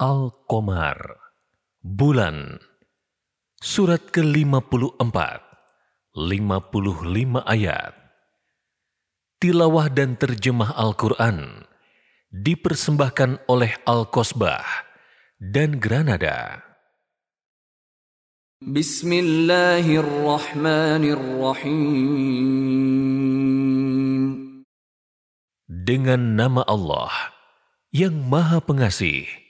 Al-Qamar Bulan Surat ke-54 55 ayat Tilawah dan terjemah Al-Quran dipersembahkan oleh Al-Kosbah dan Granada. Bismillahirrahmanirrahim. Dengan nama Allah yang Maha Pengasih,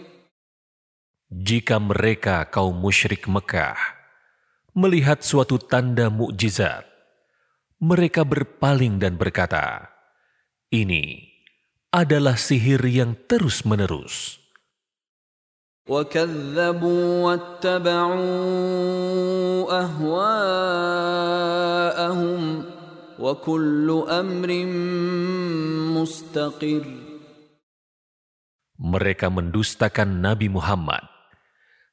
Jika mereka kaum musyrik Mekah melihat suatu tanda mukjizat, mereka berpaling dan berkata, "Ini adalah sihir yang terus-menerus." وكذبوا واتبعوا اهواءهم وكل امر مستقر Mereka mendustakan Nabi Muhammad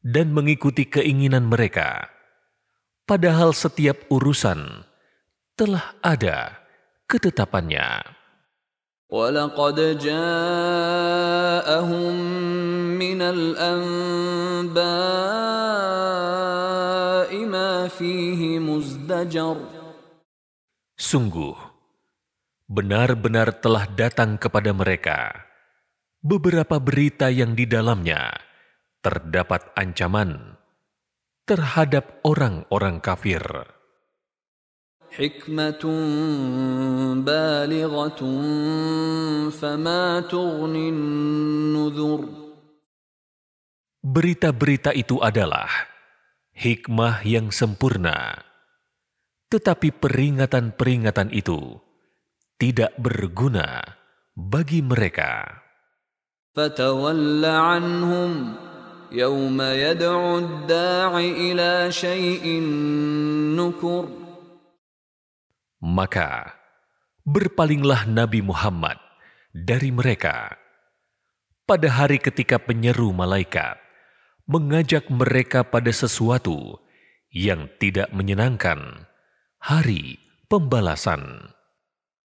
dan mengikuti keinginan mereka, padahal setiap urusan telah ada ketetapannya. ولقد جاءهم من الأنباء ما فيه مزدجر Sungguh, benar-benar telah datang kepada mereka beberapa berita yang di dalamnya terdapat ancaman terhadap orang-orang kafir. حكمة بالغة فما تغني النذر Berita-berita itu adalah hikmah yang sempurna, tetapi peringatan-peringatan itu tidak berguna bagi mereka. فتول عنهم يوم يدعو الداع إلى شيء نكر Maka berpalinglah Nabi Muhammad dari mereka pada hari ketika penyeru malaikat mengajak mereka pada sesuatu yang tidak menyenangkan, hari pembalasan.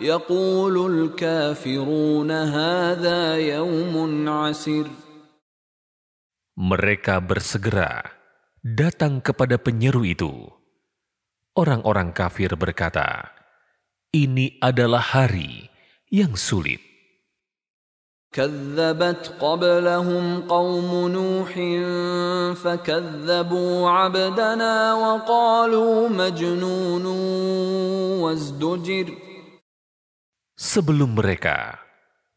يقول الكافرون هذا يوم عسر Mereka bersegera datang kepada penyeru itu. Orang-orang kafir berkata, "Ini adalah hari yang sulit." كذبت قبلهم قوم نوح فكذبوا عبدنا وقالوا مجنون وازدجر Sebelum mereka,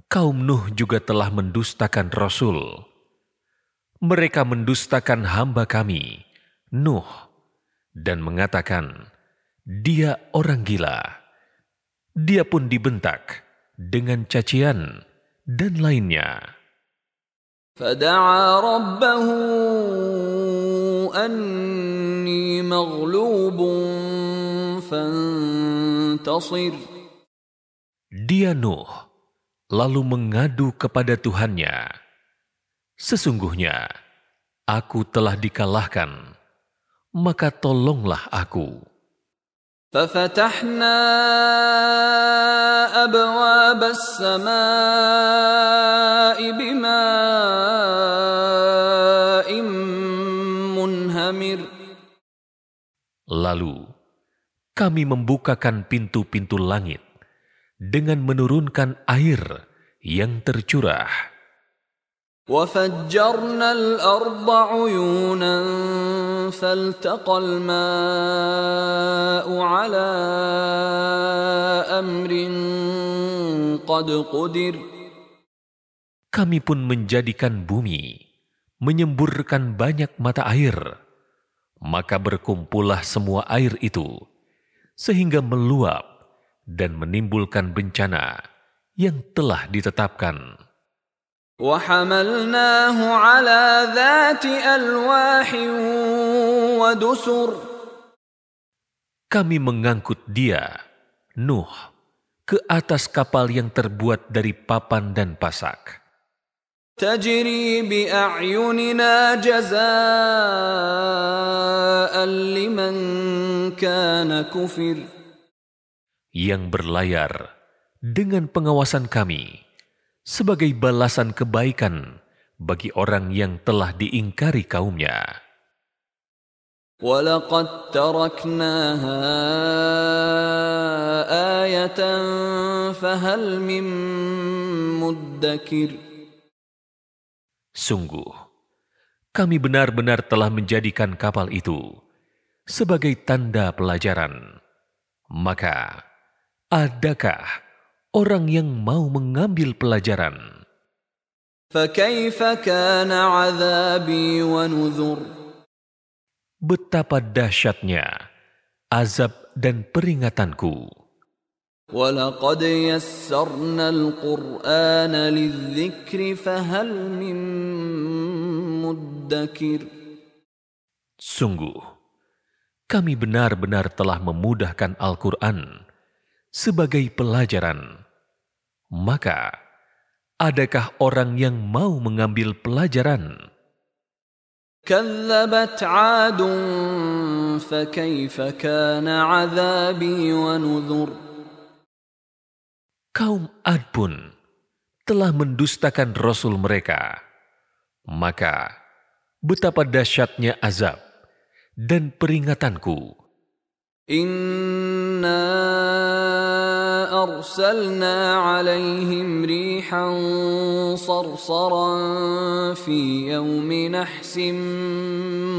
kaum Nuh juga telah mendustakan Rasul. Mereka mendustakan hamba kami, Nuh, dan mengatakan, dia orang gila. Dia pun dibentak dengan cacian dan lainnya. فدعا ربه أني مغلوب فانتصر Dia Nuh lalu mengadu kepada Tuhannya, "Sesungguhnya aku telah dikalahkan, maka tolonglah aku." ففتحنا أبواب السماء بماء منهمر Lalu kami membukakan pintu-pintu langit dengan menurunkan air yang tercurah. وفجرنا الأرض عيونا فالتقى الماء على امر قد قدر Kami pun menjadikan bumi, menyemburkan banyak mata air. Maka berkumpullah semua air itu, sehingga meluap dan menimbulkan bencana yang telah ditetapkan. وحملناه على ذات ألواح ودسر Kami mengangkut dia, Nuh, ke atas kapal yang terbuat dari papan dan pasak. تجري بأعيننا جزاء لمن كان كفر yang berlayar dengan pengawasan kami sebagai balasan kebaikan bagi orang yang telah diingkari kaumnya. ولقد تركناها آية فهل من مدكر Sungguh, kami benar-benar telah menjadikan kapal itu sebagai tanda pelajaran. Maka, adakah orang yang mau mengambil pelajaran? فكيف كان عذابي ونذر Betapa dahsyatnya azab dan peringatanku. ولقد يسرنا القرآن للذكر فهل من مدكر Sungguh, kami benar-benar telah memudahkan Al-Quran sebagai pelajaran. Maka, adakah orang yang mau mengambil pelajaran? كذبت عاد فكيف كان عذابي ونذر Kaum Ad pun telah mendustakan Rasul mereka. Maka, betapa dahsyatnya azab dan peringatanku. إنا أرسلنا عليهم ريحا صرصرا في يوم نحس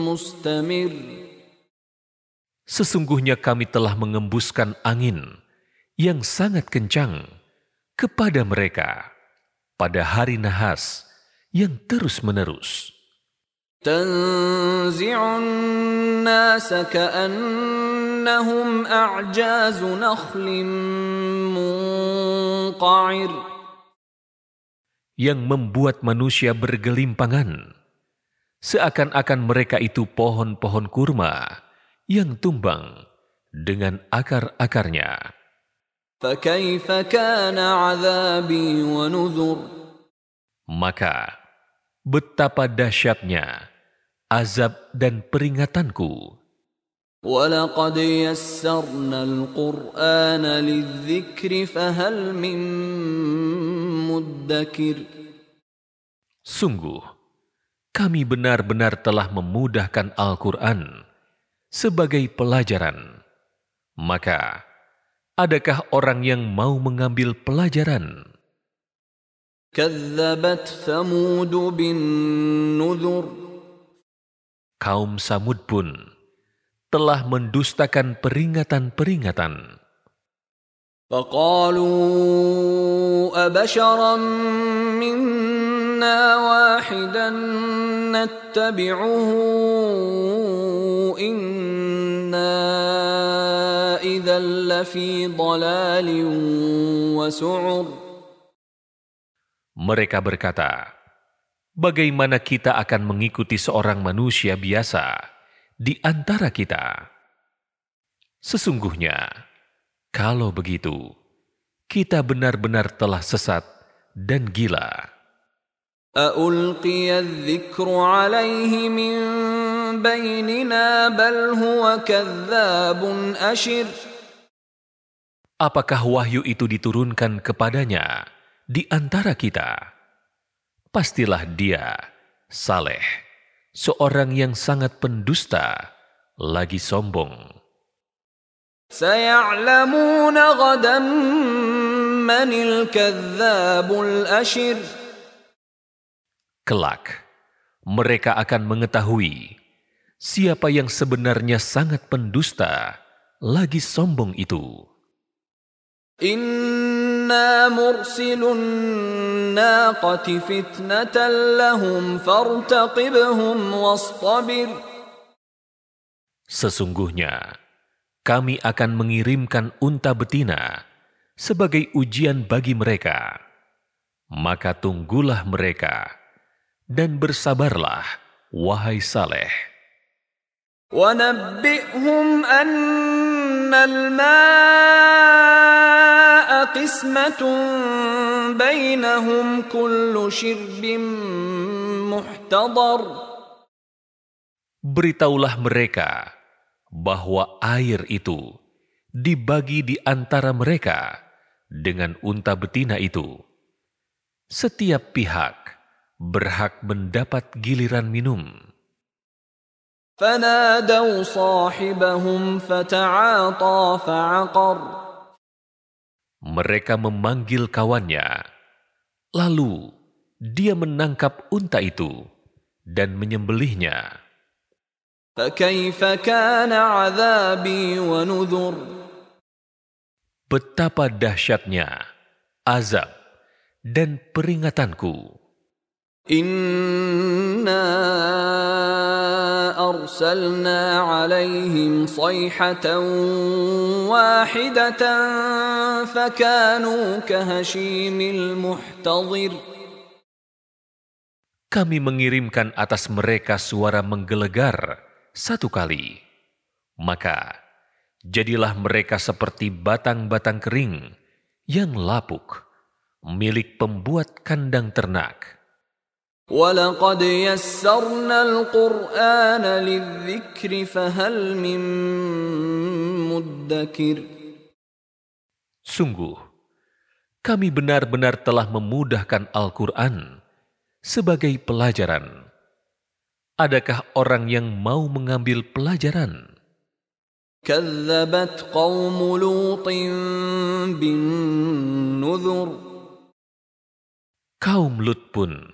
مستمر Sesungguhnya kami telah mengembuskan angin yang sangat kencang kepada mereka pada hari nahas yang terus-menerus. تنزع الناس كأنهم أعجاز نخل منقعر yang membuat manusia bergelimpangan, seakan-akan mereka itu pohon-pohon kurma yang tumbang dengan akar-akarnya. فكيف كان عذابي ونذر Maka, betapa dahsyatnya azab dan peringatanku. ولقد يسرنا القرآن للذكر فهل من مدكر Sungguh, kami benar-benar telah memudahkan Al-Quran sebagai pelajaran. Maka, adakah orang yang mau mengambil pelajaran? كذبت ثمود بالنذر Kaum Samud pun telah mendustakan peringatan-peringatan. فقالوا أبشرا منا واحدا نتبعه إنا إذا لفي ضلال وسعر Mereka berkata, bagaimana kita akan mengikuti seorang manusia biasa di antara kita? Sesungguhnya, kalau begitu, kita benar-benar telah sesat dan gila. Apakah wahyu itu diturunkan kepadanya di antara kita? Pastilah dia, Saleh, seorang yang sangat pendusta, lagi sombong. سيعلمون غدا من الكذاب الأشر Kelak, mereka akan mengetahui Siapa yang sebenarnya sangat pendusta, lagi sombong itu. Inna mursilun naqati fitnatan lahum fartaqibhum wastabir. Sesungguhnya, kami akan mengirimkan unta betina sebagai ujian bagi mereka. Maka tunggulah mereka dan bersabarlah, wahai Saleh. ونبئهم أن الماء قسمة بينهم كل شرب محتضر Beritahulah mereka bahwa air itu dibagi di antara mereka dengan unta betina itu. Setiap pihak berhak mendapat giliran minum. فنادوا صاحبهم فتعاطى فعقر mereka memanggil kawannya. Lalu dia menangkap unta itu dan menyembelihnya. Betapa dahsyatnya azab dan peringatanku. Inna أرسلنا عليهم صيحة واحدة فكانوا كهشيم المحتضر Kami mengirimkan atas mereka suara menggelegar satu kali. Maka jadilah mereka seperti batang-batang kering yang lapuk, milik pembuat kandang ternak. ولقد يسرنا القرآن للذكر فهل من مدكر Sungguh, kami benar-benar telah memudahkan Al-Quran sebagai pelajaran. Adakah orang yang mau mengambil pelajaran? كذبت قوم لوط بالنذر Kaum Lut pun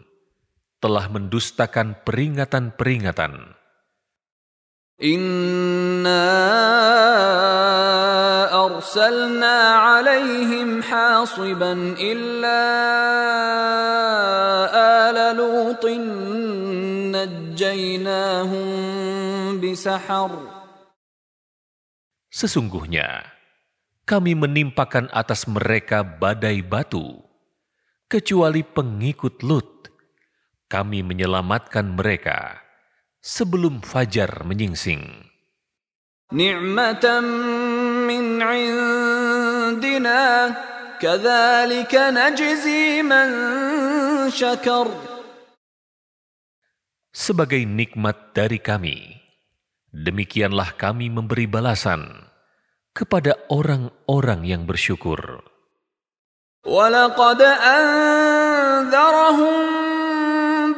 telah mendustakan peringatan-peringatan. Inna arsalna alaihim hasiban illa ala lutin najjainahum bisahar. Sesungguhnya, kami menimpakan atas mereka badai batu, kecuali pengikut Lut Kami menyelamatkan mereka sebelum fajar menyingsing. نعمة من عندنا كذلك نجزي من شكر Sebagai nikmat dari kami, demikianlah kami memberi balasan kepada orang-orang yang bersyukur. ولقد أنذرهم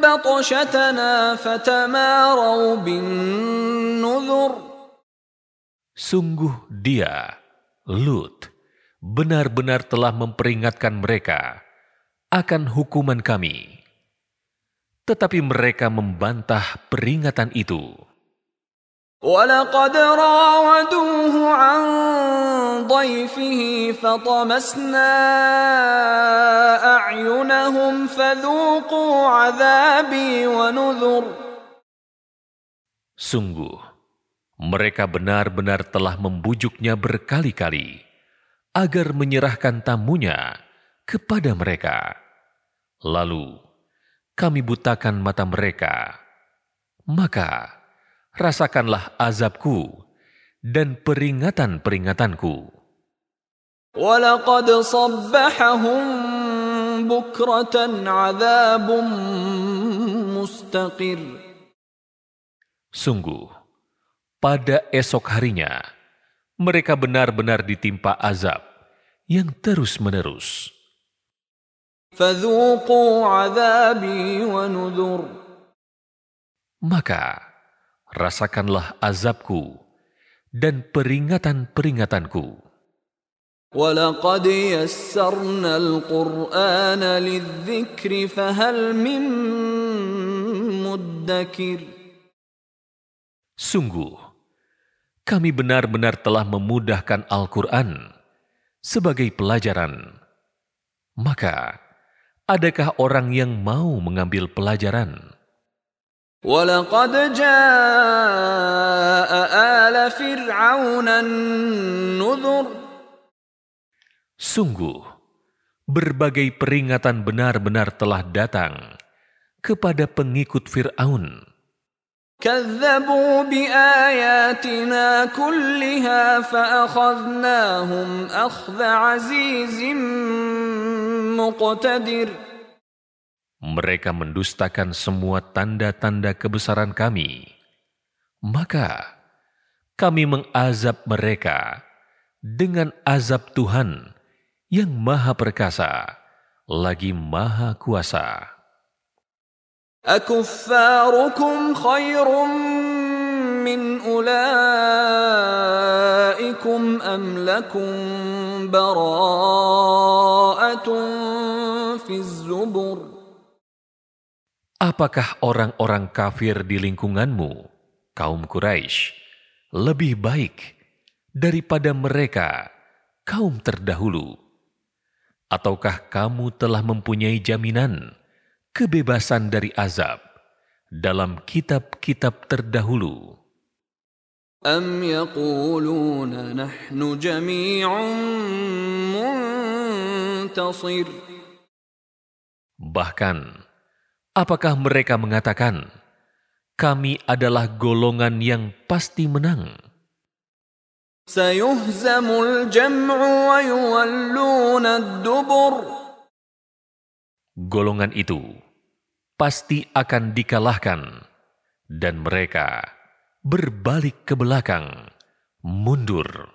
بطشتنا فتماروا بالنذر Sungguh dia, Lut, benar-benar telah memperingatkan mereka akan hukuman kami. Tetapi mereka membantah peringatan itu. ولقد راودوه عن ضيفه فطمسنا أعينهم فذوقوا عذابي ونذر Sungguh, mereka benar-benar telah membujuknya berkali-kali agar menyerahkan tamunya kepada mereka. Lalu, kami butakan mata mereka. Maka, rasakanlah azabku dan peringatan-peringatanku. ولقد صبحهم بكرة عذاب مستقر Sungguh, pada esok harinya, mereka benar-benar ditimpa azab yang terus-menerus. فذوقوا عذابي ونذر Maka, rasakanlah azabku dan peringatan-peringatanku. ولقد يسرنا القرآن للذكر فهل من مدكر Sungguh, kami benar-benar telah memudahkan Al-Quran sebagai pelajaran. Maka, adakah orang yang mau mengambil pelajaran? ولقد جاء آل فرعون النذر Sungguh, berbagai peringatan benar-benar telah datang kepada pengikut Fir'aun. كذبوا بآياتنا كلها فأخذناهم أخذ عزيز مقتدر Mereka mendustakan semua tanda-tanda kebesaran kami. Maka kami mengazab mereka dengan azab Tuhan yang maha perkasa, lagi maha kuasa. أكفاركم خير من أولئكم أم لكم براءة في الزبر Apakah orang-orang kafir di lingkunganmu, kaum Quraisy, lebih baik daripada mereka, kaum terdahulu? Ataukah kamu telah mempunyai jaminan kebebasan dari azab dalam kitab-kitab terdahulu? أم يقولون نحن جميع منتصر Bahkan, apakah mereka mengatakan, kami adalah golongan yang pasti menang? سيهزم الجمع ويولون الدبر Golongan itu pasti akan dikalahkan dan mereka berbalik ke belakang, mundur.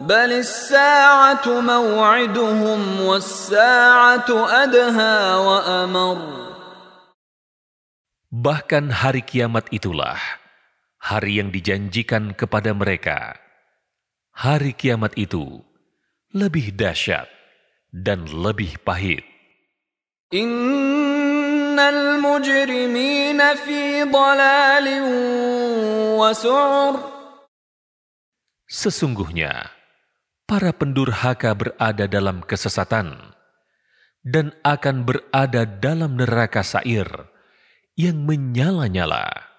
بل الساعة موعدهم والساعة أدهى وأمر Bahkan hari kiamat itulah hari yang dijanjikan kepada mereka. Hari kiamat itu lebih dahsyat dan lebih pahit. Innal mujrimina fi. Sesungguhnya, para pendurhaka berada dalam kesesatan dan akan berada dalam neraka sair yang menyala-nyala.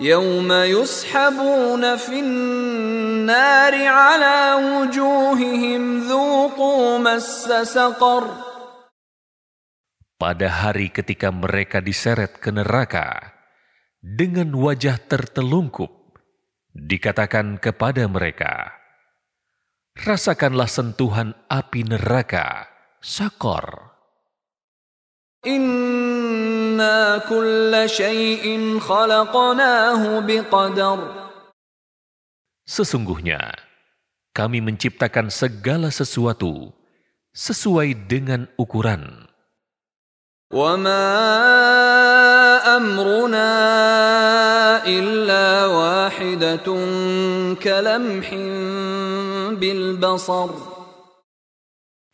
يوم يسحبون في النار على وجوههم ذوقوا مس سقر Pada hari ketika mereka diseret ke neraka dengan wajah tertelungkup, dikatakan kepada mereka, Rasakanlah sentuhan api neraka, sakor. إنا كل شيء خلقناه بقدر Sesungguhnya, kami menciptakan segala sesuatu sesuai dengan ukuran. وما أمرنا إلا واحدة كلمح بالبصر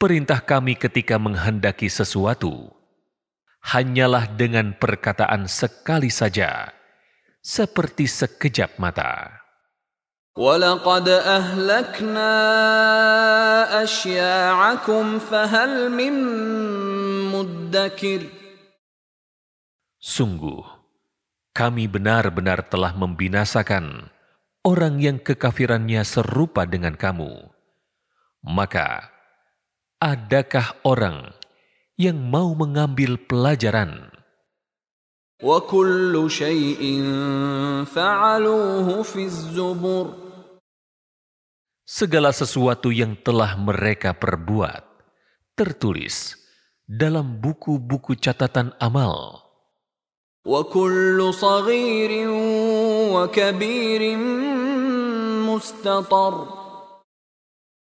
Perintah kami ketika menghendaki sesuatu hanyalah dengan perkataan sekali saja, seperti sekejap mata. ولقد أهلكنا أشياعكم فهل من مدكر Sungguh, kami benar-benar telah membinasakan orang yang kekafirannya serupa dengan kamu. Maka, adakah orang yang mau mengambil pelajaran. Segala sesuatu yang telah mereka perbuat tertulis dalam buku-buku catatan amal.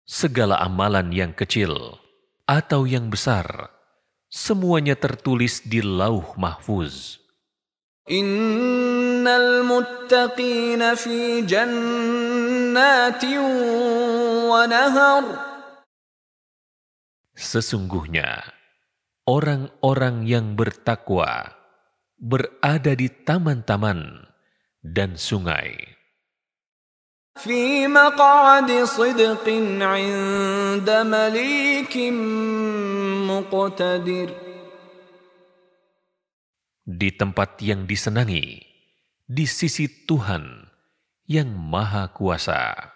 Segala amalan yang kecil atau yang besar semuanya tertulis di lauh mahfuz. Innal fi. Sesungguhnya, orang-orang yang bertakwa berada di taman-taman dan sungai. في مقعد صدق عند مليك مقتدر Di tempat yang disenangi, di sisi Tuhan yang Maha Kuasa.